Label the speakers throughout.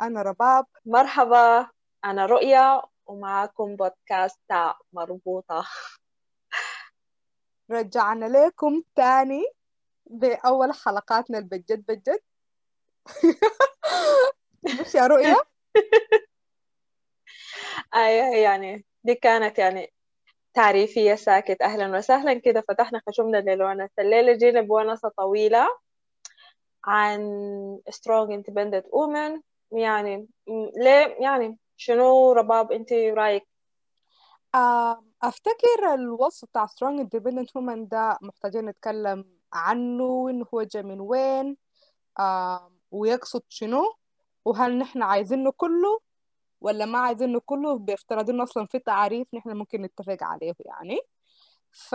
Speaker 1: أنا رباب.
Speaker 2: مرحبا أنا رؤيا ومعاكم بودكاست تاع مربوطة.
Speaker 1: رجعنا لكم تاني بأول حلقاتنا البجد بجد. مش يا رؤيا؟
Speaker 2: أي يعني دي كانت يعني تعريفية ساكت أهلا وسهلا كده فتحنا خشمنا للونس الليلة جينا بونسة طويلة عن strong independent women يعني ليه يعني؟ شنو رباب انت
Speaker 1: رأيك؟ أفتكر الوصف بتاع strong independent woman ده محتاجين نتكلم عنه وإنه هو جاي من وين ويقصد شنو وهل نحن عايزينه كله ولا ما عايزينه كله؟ بافتراض إنه أصلا في تعريف نحن ممكن نتفق عليه يعني. ف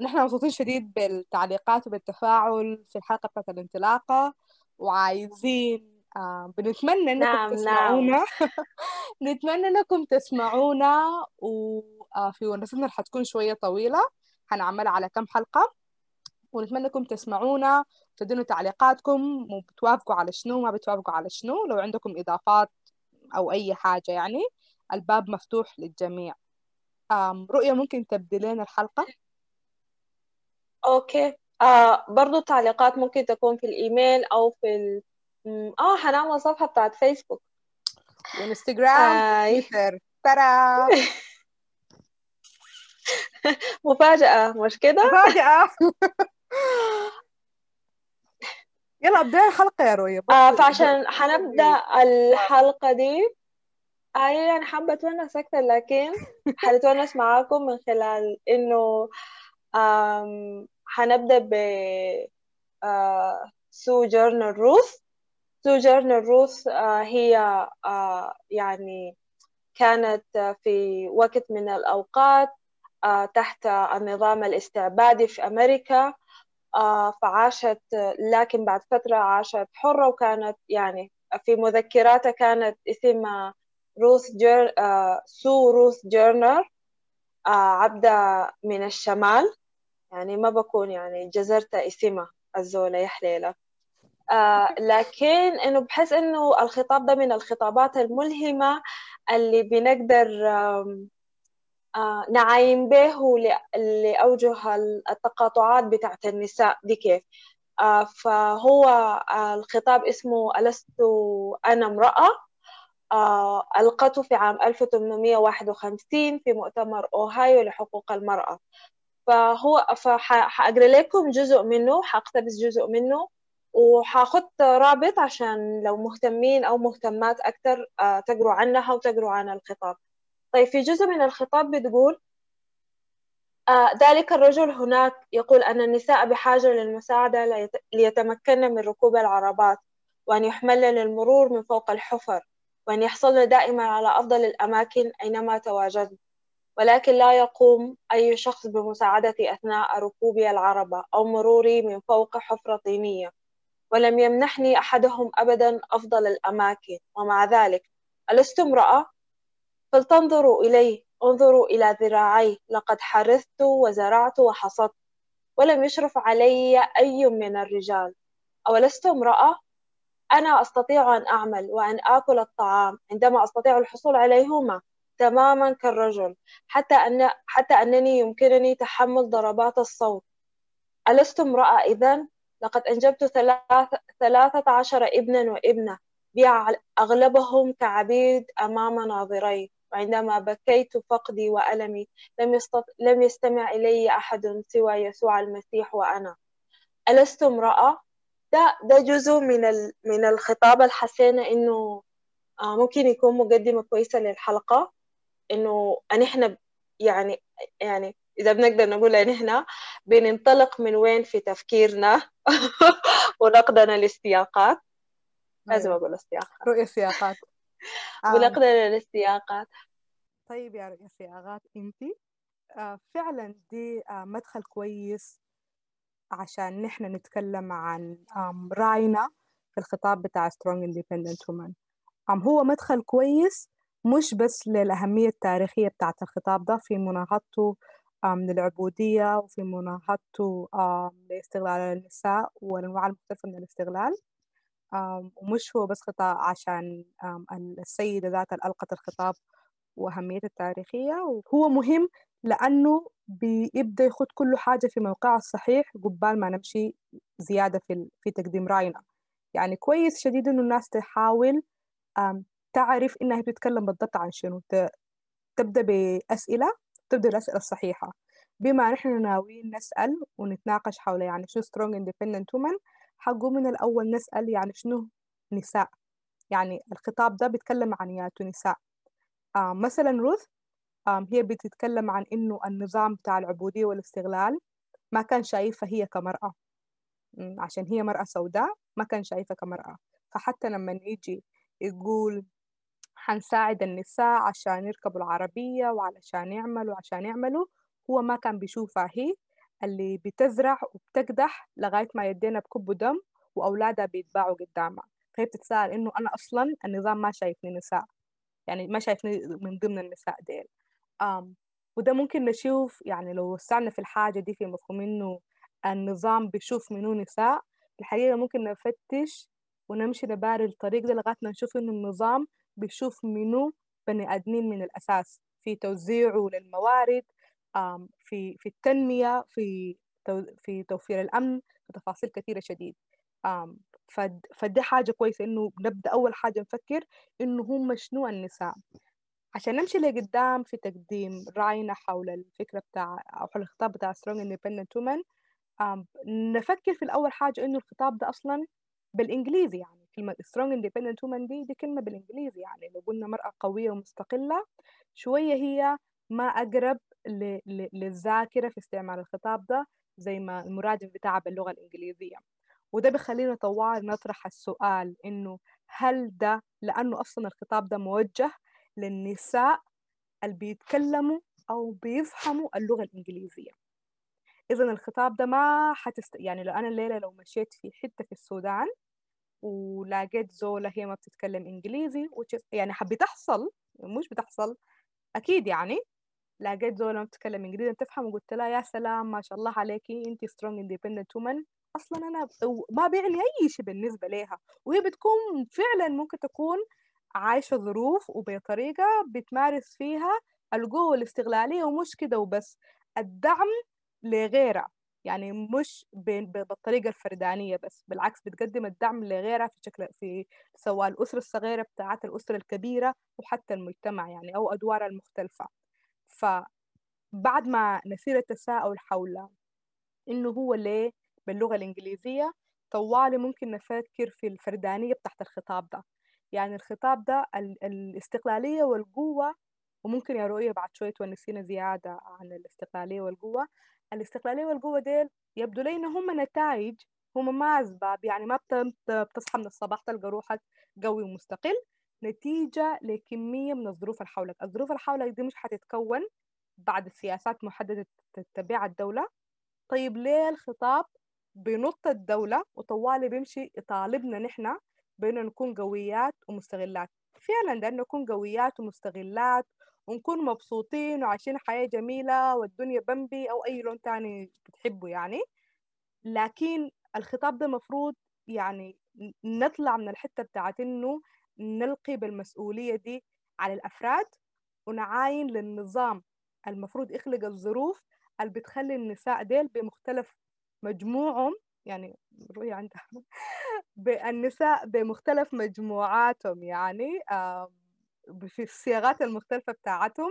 Speaker 1: نحن مبسوطين شديد بالتعليقات وبالتفاعل في الحلقة بتاعت الانطلاقة وعايزين آه بنتمنى إنكم
Speaker 2: نعم نعم.
Speaker 1: تسمعونا. نتمنى إنكم تسمعونا وفي ونستنا اللي حتكون شوية طويلة. هنعملها على كم حلقة. ونتمنى إنكم تسمعونا تدونوا تعليقاتكم وبتوافقوا على شنو ما بتوافقوا على شنو. لو عندكم إضافات أو أي حاجة يعني الباب مفتوح للجميع. رؤية ممكن تبدلين الحلقة؟
Speaker 2: okay. آه برضو التعليقات ممكن تكون في الإيميل أو في آه هنعمل صفحة بتاعت فيسبوك
Speaker 1: و
Speaker 2: Instagram
Speaker 1: أي Twitter. ترى.
Speaker 2: مفاجأة مش كده؟
Speaker 1: مفاجأة. يلا ابدأ الحلقة يا رؤية
Speaker 2: آه فعشان حنبدأ الحلقة دي آه يعني حابة أتونس أكتر لكن حنتونس معاكم من خلال إنه آم، حنبدأ ب آه Sojourner Truth Sojourner Truth آه هي آه يعني كانت آه، في وقت من الأوقات آه تحت النظام الاستعبادي في أمريكا آه فعاشت لكن بعد فترة عاشت حرة وكانت يعني في مذكراتها كانت اسمها روث جير آه سو روث جيرنر آه عبدة من الشمال. يعني ما بكون يعني جزرت اسمها الزولة يا حليلة آه لكن إنه بحس إنه الخطاب ده من الخطابات الملهمة اللي بنقدر آم، آه نعاين به ل- لأوجه التقاطعات بتاعت النساء دي كيف. آه فهو آه الخطاب اسمه ألست أنا امرأة. آه ألقته في عام 1851 في مؤتمر أوهايو لحقوق المرأة. فهو فحأقرأ لكم جزء منه حأقتبس جزء منه. وحاخد رابط عشان لو مهتمين أو مهتمات أكتر آه، تقروا عنها وتقروا عن الخطاب. طيب في جزء من الخطاب بتقول آه، ذلك الرجل هناك يقول أن النساء بحاجة للمساعدة ليت- ليتمكن من ركوب العربات وأن يحملن للمرور من فوق الحفر وأن يحصلن دائما على أفضل الأماكن أينما تواجدن ولكن لا يقوم أي شخص بمساعدتي أثناء ركوبي العربة أو مروري من فوق حفرة طينية. ولم يمنحني أحدهم أبدا أفضل الأماكن ومع ذلك ألست امرأة؟ فلتنظروا إلي انظروا إلى ذراعي لقد حرثت وزرعت وحصدت ولم يشرف علي أي من الرجال أولست امرأة؟ أنا أستطيع أن أعمل وأن آكل الطعام عندما أستطيع الحصول عليهما تماما كالرجل حتى أن حتى أنني يمكنني تحمل ضربات الصوت ألست امرأة إذن؟ لقد أنجبت ثلاث- ثلاثة عشر ابنا وابنة. بي أغلبهم كعبيد أمام ناظري. وعندما بكيت فقدي وألمي لم, يستط... لم يستمع إلي أحد سوى يسوع المسيح وأنا. ألست امرأة؟ ده ده جزء من ال... من الخطاب الحسينة إنه آه ممكن يكون مقدمة كويسة للحلقة. إنه أن إحنا يعني يعني إذا بنقدر نقول إن إحنا بننطلق من وين في تفكيرنا ونقدنا للسياقات لازم
Speaker 1: أيوة.
Speaker 2: أقول السياقات
Speaker 1: رؤية سياقات آم،
Speaker 2: ونقدنا للسياقات
Speaker 1: طيب يا رؤية سياقات انتي آه، فعلا دي آه، مدخل كويس عشان نحن نتكلم عن آم، رأينا في الخطاب بتاع strong independent woman هو مدخل كويس مش بس للأهمية التاريخية بتاعت الخطاب ده في مناهضته من العبودية وفي مناهضته لاستغلال النساء والأنواع المختلفة من الاستغلال. ومش هو بس خطاب عشان السيدة ذاتها ألقت الخطاب وأهميته التاريخية وهو مهم لأنه بيبدأ يخد كل حاجة في موقعها الصحيح قبال ما نمشي زيادة في في تقديم رأينا. يعني كويس شديد إنه الناس تحاول تعرف إنها بتتكلم بالضبط عن شنو. تبدأ بأسئلة تبدأ الأسئلة الصحيحة. بما نحن ناويين نسأل ونتناقش حول يعني شو strong independent woman حقو من الأول نسأل يعني شنو نساء؟ يعني الخطاب ده بيتكلم عن ياتو نساء. آه مثلا روث آه هي بتتكلم عن إنه النظام بتاع العبودية والاستغلال ما كان شايفها هي كمرأة. عشان هي مرأة سوداء ما كان شايفها كمرأة. فحتى لما يجي يقول حنساعد النساء عشان يركبوا العربية وعلشان يعملوا عشان يعملوا. هو ما كان بيشوفها هي اللي بتزرع وبتقدح لغاية ما يدينا بكبوا دم وأولادها بيتباعوا قدامها فهي بتتساءل إنه أنا أصلا النظام ما شايفني نساء يعني ما شايفني من ضمن النساء ديل. أم وده ممكن نشوف يعني لو وسعنا في الحاجة دي في مفهوم إنه النظام بيشوف منو نساء. الحقيقة ممكن نفتش ونمشي نباري الطريق ده لغاية ما نشوف إنه النظام بيشوف منو بني آدمين من الأساس في توزيعه للموارد في في التنمية في في توفير الأمن في تفاصيل كثيرة شديد. فدي حاجة كويسة إنه نبدأ أول حاجة نفكر إنه هم شنو النساء. عشان نمشي لقدام في تقديم رأينا حول الفكرة بتاع أو حول الخطاب بتاع strong independent women نفكر في الأول حاجة إنه الخطاب ده أصلا بالإنجليزي يعني. كلمة strong independent woman دي دي كلمة بالإنجليزي يعني لو قلنا مرأة قوية ومستقلة. شوية هي ما أقرب للذاكرة في استعمال الخطاب ده زي ما المرادف بتاعها باللغة الإنجليزية. وده بيخلينا طوال نطرح السؤال إنه هل ده لأنه أصلا الخطاب ده موجه للنساء اللي بيتكلموا أو بيفهموا اللغة الإنجليزية؟ إذا الخطاب ده ما حتست يعني لو أنا الليلة لو مشيت في حتة في السودان ولقيت زولة هي ما بتتكلم إنجليزي يعني بتحصل مش بتحصل أكيد يعني لقيت زولة ما بتتكلم إنجليزي بتفهم وقلت لها يا سلام ما شاء الله عليكي أنت strong independent woman أصلا أنا ما بيعني أي شيء بالنسبة لها وهي بتكون فعلا ممكن تكون عايشة ظروف وبطريقة بتمارس فيها القوة الاستغلالية ومش كده وبس. الدعم لغيرها. يعني مش بالطريقة الفردانية بس بالعكس بتقدم الدعم لغيرها في شكل في سواء الأسرة الصغيرة بتاعت الأسرة الكبيرة وحتى المجتمع يعني أو أدوارها المختلفة. فبعد ما نسير التساؤل حول إنه هو ليه باللغة الإنجليزية طوالي ممكن نفكر في الفردانية بتاعت الخطاب ده. يعني الخطاب ده الاستقلالية والقوة وممكن يا رؤية بعد شوية تونسينا زيادة عن الاستقلالية والقوة. الاستقلالية والقوة ديل يبدو لي إن هم نتائج هم ما أسباب يعني ما بتصحى من الصباح تلقى روحك قوي ومستقل. نتيجة لكمية من الظروف اللي حولك. الظروف اللي حولك دي مش حتتكون بعد سياسات محددة تتبعها الدولة. طيب ليه الخطاب بنط الدولة وطوالي بيمشي يطالبنا نحن بأنه نكون قويات ومستغلات؟ فعلا لأنه نكون قويات ومستغلات ونكون مبسوطين وعايشين حياة جميلة والدنيا بمبي أو أي لون تاني بتحبه يعني. لكن الخطاب ده مفروض يعني نطلع من الحتة بتاعت إنه نلقي بالمسؤولية دي على الأفراد ونعاين للنظام المفروض يخلق الظروف اللي بتخلي النساء ديل بمختلف مجموعهم يعني رؤية عندها النساء بمختلف مجموعاتهم يعني في الصياغات المختلفة بتاعتهم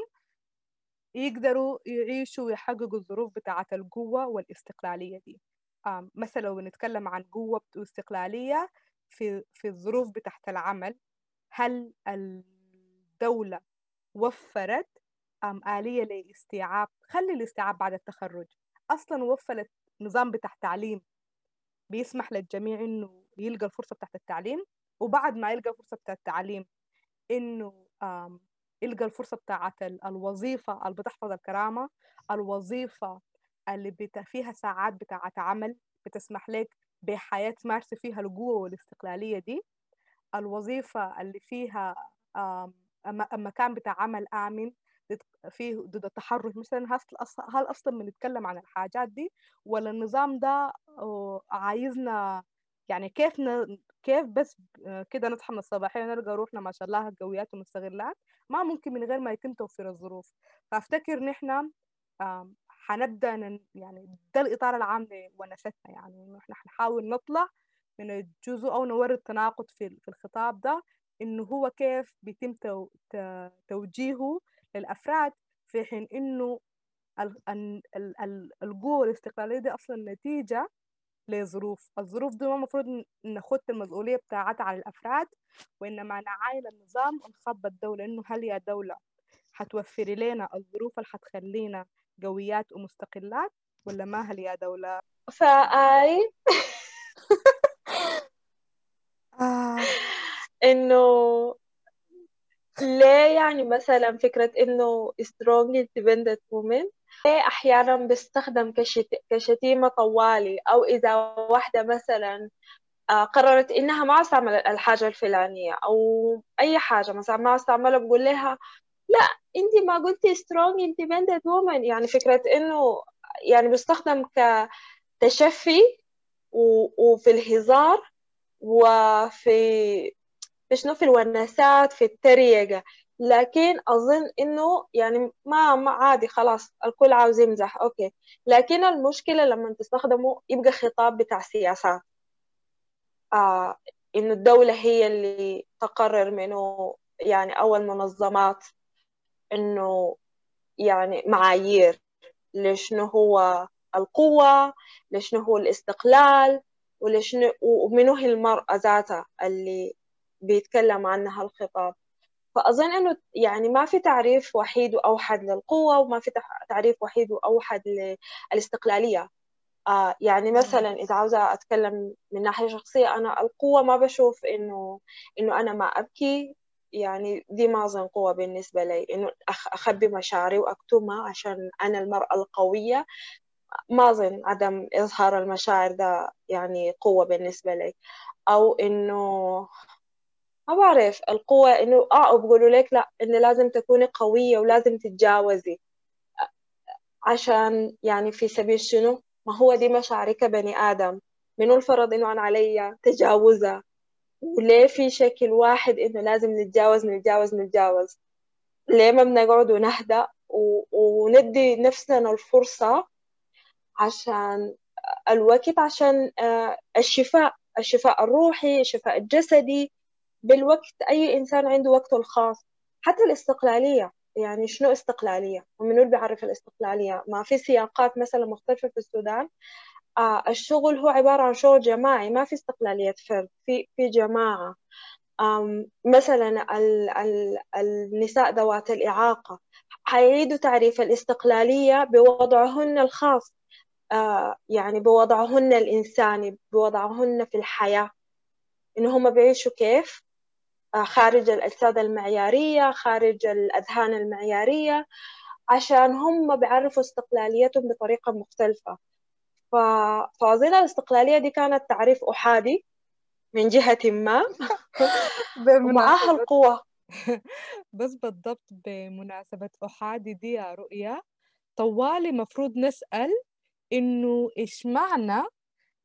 Speaker 1: يقدروا يعيشوا ويحققوا الظروف بتاعة القوة والاستقلالية دي. مثلا لو بنتكلم عن قوة واستقلالية في في الظروف بتاعت العمل هل الدولة وفرت أم آلية لاستيعاب خلي الاستيعاب بعد التخرج. أصلا وفرت نظام بتاع تعليم بيسمح للجميع إنه يلقى الفرصة بتاعت التعليم وبعد ما يلقى الفرصة بتاعت التعليم إنه يلقى الفرصة بتاعت الوظيفة اللي بتحفظ الكرامة الوظيفة اللي بت... فيها ساعات بتاعت عمل بتسمح لك بحياة تمارسي فيها القوة والاستقلالية دي الوظيفة اللي فيها مكان بتاع عمل آمن فيه ضد التحرش مثلا هل أصلا بنتكلم عن الحاجات دي ولا النظام ده عايزنا يعني كيف. كيف بس كده نصحى من الصباحية نلقى روحنا ما شاء الله قويات ومستغلات ما ممكن من غير ما يتم توفير الظروف فأفتكر نحن حنبدأ. يعني ده الإطار العام لونستنا يعني إنه إحنا حنحاول نطلع من الجزء أو نوري التناقض في الخطاب ده إنه هو كيف بيتم تو... توجيهه للأفراد في حين إنه القوة الاستقلالية دي أصلا نتيجة لظروف الظروف دي المفروض ناخد المسؤولية بتاعتها على الأفراد وإنما نعاين النظام ونخبى الدولة إنه هل يا دولة حتوفري لنا الظروف اللي حتخلينا قويات ومستقلات ولا ما هل يا دولة
Speaker 2: فأي
Speaker 1: آه.
Speaker 2: إنه ليه يعني مثلا فكرة إنه strong independent women ليه أحيانا بيستخدم كشت... كشتيمة طوالي؟ أو إذا واحدة مثلا قررت إنها ما استعمل الحاجة الفلانية أو أي حاجة مثلا ما استعملها بقول لها لا أنت ما قلتي strong independent woman. يعني فكرة إنه يعني بيستخدم كتشفي و... وفي الهزار وفي في شنو؟ في الوناسات في التريقة. لكن أظن إنه يعني ما, ما عادي خلاص الكل عاوز يمزح. أوكي. لكن المشكلة لما تستخدمه يبقى خطاب بتاع سياسات. آه إنه الدولة هي اللي تقرر منه يعني أول منظمات إنه يعني معايير لشنو هو القوة لشنو هو الاستقلال ولشنو ومنو هي المرأة ذاتها اللي بيتكلم عنها الخطاب فأظن أنه يعني ما في تعريف وحيد وأوحد للقوة وما في تعريف وحيد وأوحد للاستقلالية آه يعني مثلا إذا عاوزة أتكلم من ناحية شخصية أنا القوة ما بشوف إنه إنه أنا ما أبكي. يعني دي ما أظن قوة بالنسبة لي إنه أخبي مشاعري وأكتمها عشان أنا المرأة القوية. ما أظن عدم إظهار المشاعر ده يعني قوة بالنسبة لي. أو إنه ما بعرف القوة إنه آه بيقولوا لك لا إنه لازم تكوني قوية ولازم تتجاوزي. عشان يعني في سبيل شنو؟ ما هو دي مشاعري كبني آدم. منو الفرض إنه أنا علي تجاوزها وليه في شكل واحد إنه لازم نتجاوز نتجاوز نتجاوز؟ ليه ما بنقعد ونهدأ. وندي نفسنا الفرصة عشان الوقت؟ عشان الشفاء الشفاء الروحي الشفاء الجسدي. بالوقت أي إنسان عنده وقته الخاص حتى الاستقلالية. يعني شنو استقلالية؟ ومنو اللي بيعرف الاستقلالية؟ ما في سياقات مثلا مختلفة في السودان. آه الشغل هو عبارة عن شغل جماعي. ما في استقلالية فرد. في في جماعة. مثلا ال ال النساء ذوات الإعاقة. حيعيدوا تعريف الاستقلالية بوضعهن الخاص. آه يعني بوضعهن الإنساني بوضعهن في الحياة. إنه هم بيعيشوا كيف؟ خارج الأجساد المعيارية خارج الأذهان المعيارية عشان هم بيعرفوا استقلاليتهم بطريقة مختلفة. فأظن الاستقلالية دي كانت تعريف أحادي من جهة ما ومعها القوة
Speaker 1: بس بالضبط بمناسبة أحادي دي يا رؤيا طوالي مفروض نسأل إنه إيش معنى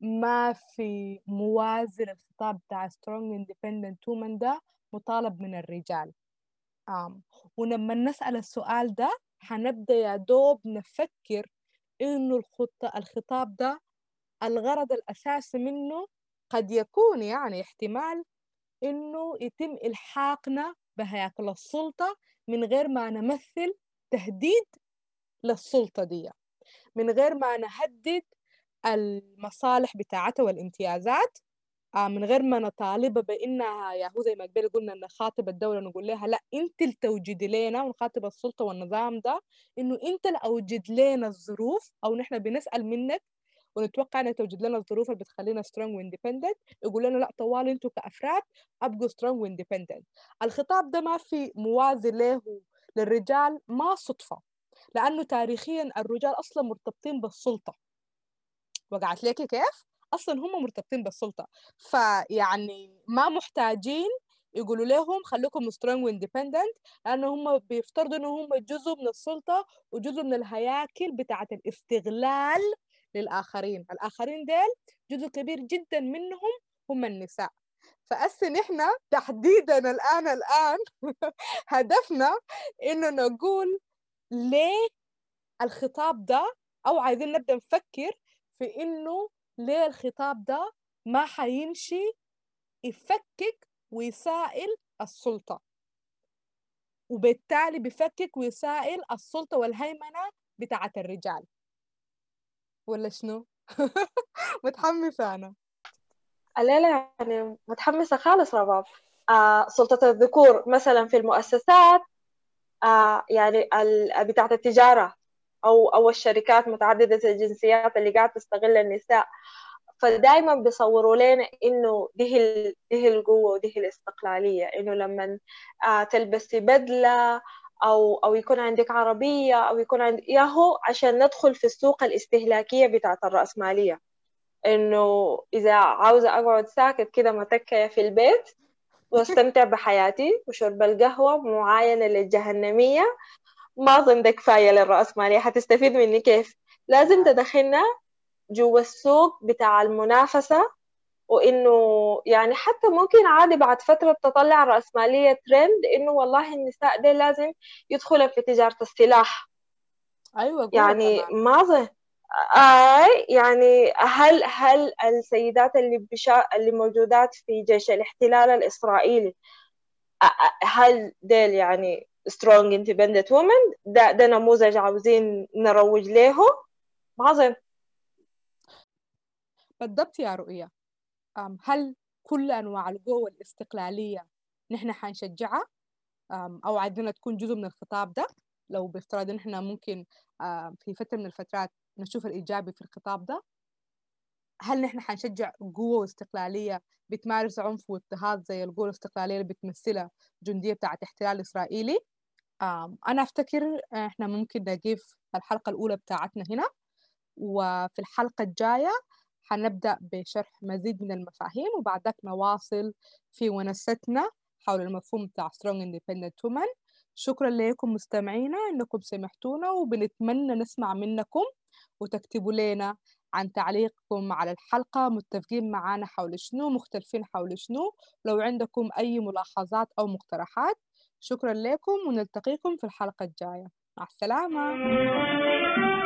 Speaker 1: ما في موازن الخطاب بتاع strong independent woman ده مطالب من الرجال آم. ولما نسأل السؤال ده حنبدأ يا دوب نفكر إنه الخط... الخطاب ده الغرض الأساسي منه قد يكون يعني احتمال إنه يتم إلحاقنا بهياكل السلطة من غير ما نمثل تهديد للسلطة دي من غير ما نهدد المصالح بتاعتها والامتيازات من غير ما نطالبها بإنها يا هو زي ما قبل قلنا نخاطب الدولة نقول لها لا أنت اللي توجدي لنا ونخاطب السلطة والنظام ده إنه أنت اللي أوجد لنا الظروف أو نحن بنسأل منك ونتوقع إنها توجد لنا الظروف اللي بتخلينا strong و independent يقول لنا لا طوال أنتوا كأفراد أبقوا strong و independent الخطاب ده ما في موازي له للرجال ما صدفة لأنه تاريخيا الرجال أصلا مرتبطين بالسلطة. وقعت لك كيف؟ أصلا هم مرتبطين بالسلطة فيعني ما محتاجين يقولوا لهم خليكم strong و independent لأن هم بيفترضوا إن هم جزء من السلطة وجزء من الهياكل بتاعة الاستغلال للآخرين. الآخرين ديل جزء كبير جدا منهم هم النساء. فأسن إحنا تحديدا الآن الآن هدفنا إنه نقول ليه الخطاب ده أو عايزين نبدأ نفكر في إنه ليه الخطاب ده ما حيمشي يفكك ويسائل السلطة. وبالتالي بيفكك ويسائل السلطة والهيمنة بتاعة الرجال. ولا شنو؟ متحمسة أنا.
Speaker 2: الليلة يعني متحمسة خالص رباب. آه سلطة الذكور مثلا في المؤسسات آه يعني بتاعة التجارة. أو أو الشركات متعددة الجنسيات اللي قاعدة تستغل النساء فدايما بيصوروا لنا إنه دي. دي القوة ودي الاستقلالية إنه لما آه تلبسي بدلة أو أو يكون عندك عربية أو يكون عندك ياهو عشان ندخل في السوق الاستهلاكية بتاعت الرأسمالية إنه إذا عاوزة أقعد ساكت كده متكيه في البيت واستمتع بحياتي وشرب القهوة معاينة للجهنمية ما اظن ده كفايه للراسماليه حتستفيد مني كيف؟ لازم تدخلنا جوا السوق بتاع المنافسة وإنه يعني حتى ممكن عادي بعد فترة تطلع الرأسمالية ترند إنه والله النساء دي لازم يدخلوا في تجارة السلاح.
Speaker 1: أيوة
Speaker 2: يعني ما ظن آه يعني هل هل السيدات اللي بشا اللي موجودات في جيش الاحتلال الإسرائيلي هل ديل يعني strong independent women ده ده نموذج عاوزين نروج له أظن
Speaker 1: بالضبط يا رؤية. هل كل أنواع القوة الاستقلالية نحن حنشجعها؟ أو عايزينها تكون جزء من الخطاب ده؟ لو بافتراض نحن ممكن في فترة من الفترات نشوف الإيجابي في الخطاب ده؟ هل نحن حنشجع قوة واستقلالية بتمارس عنف واضطهاد زي القوة الاستقلالية اللي بتمثلها جندية بتاعت احتلال إسرائيلي؟ أنا أفتكر إحنا ممكن نقف الحلقة الأولى بتاعتنا هنا وفي الحلقة الجاية حنبدأ بشرح مزيد من المفاهيم وبعدك نواصل في ونستنا حول المفهوم بتاع Strong Independent Women. شكرا لكم مستمعينا إنكم سمحتونا وبنتمنى نسمع منكم وتكتبوا لنا عن تعليقكم على الحلقة متفقين معنا حول شنو مختلفين حول شنو. لو عندكم أي ملاحظات أو مقترحات شكرا لكم ونلتقيكم في الحلقة الجاية. مع السلامة.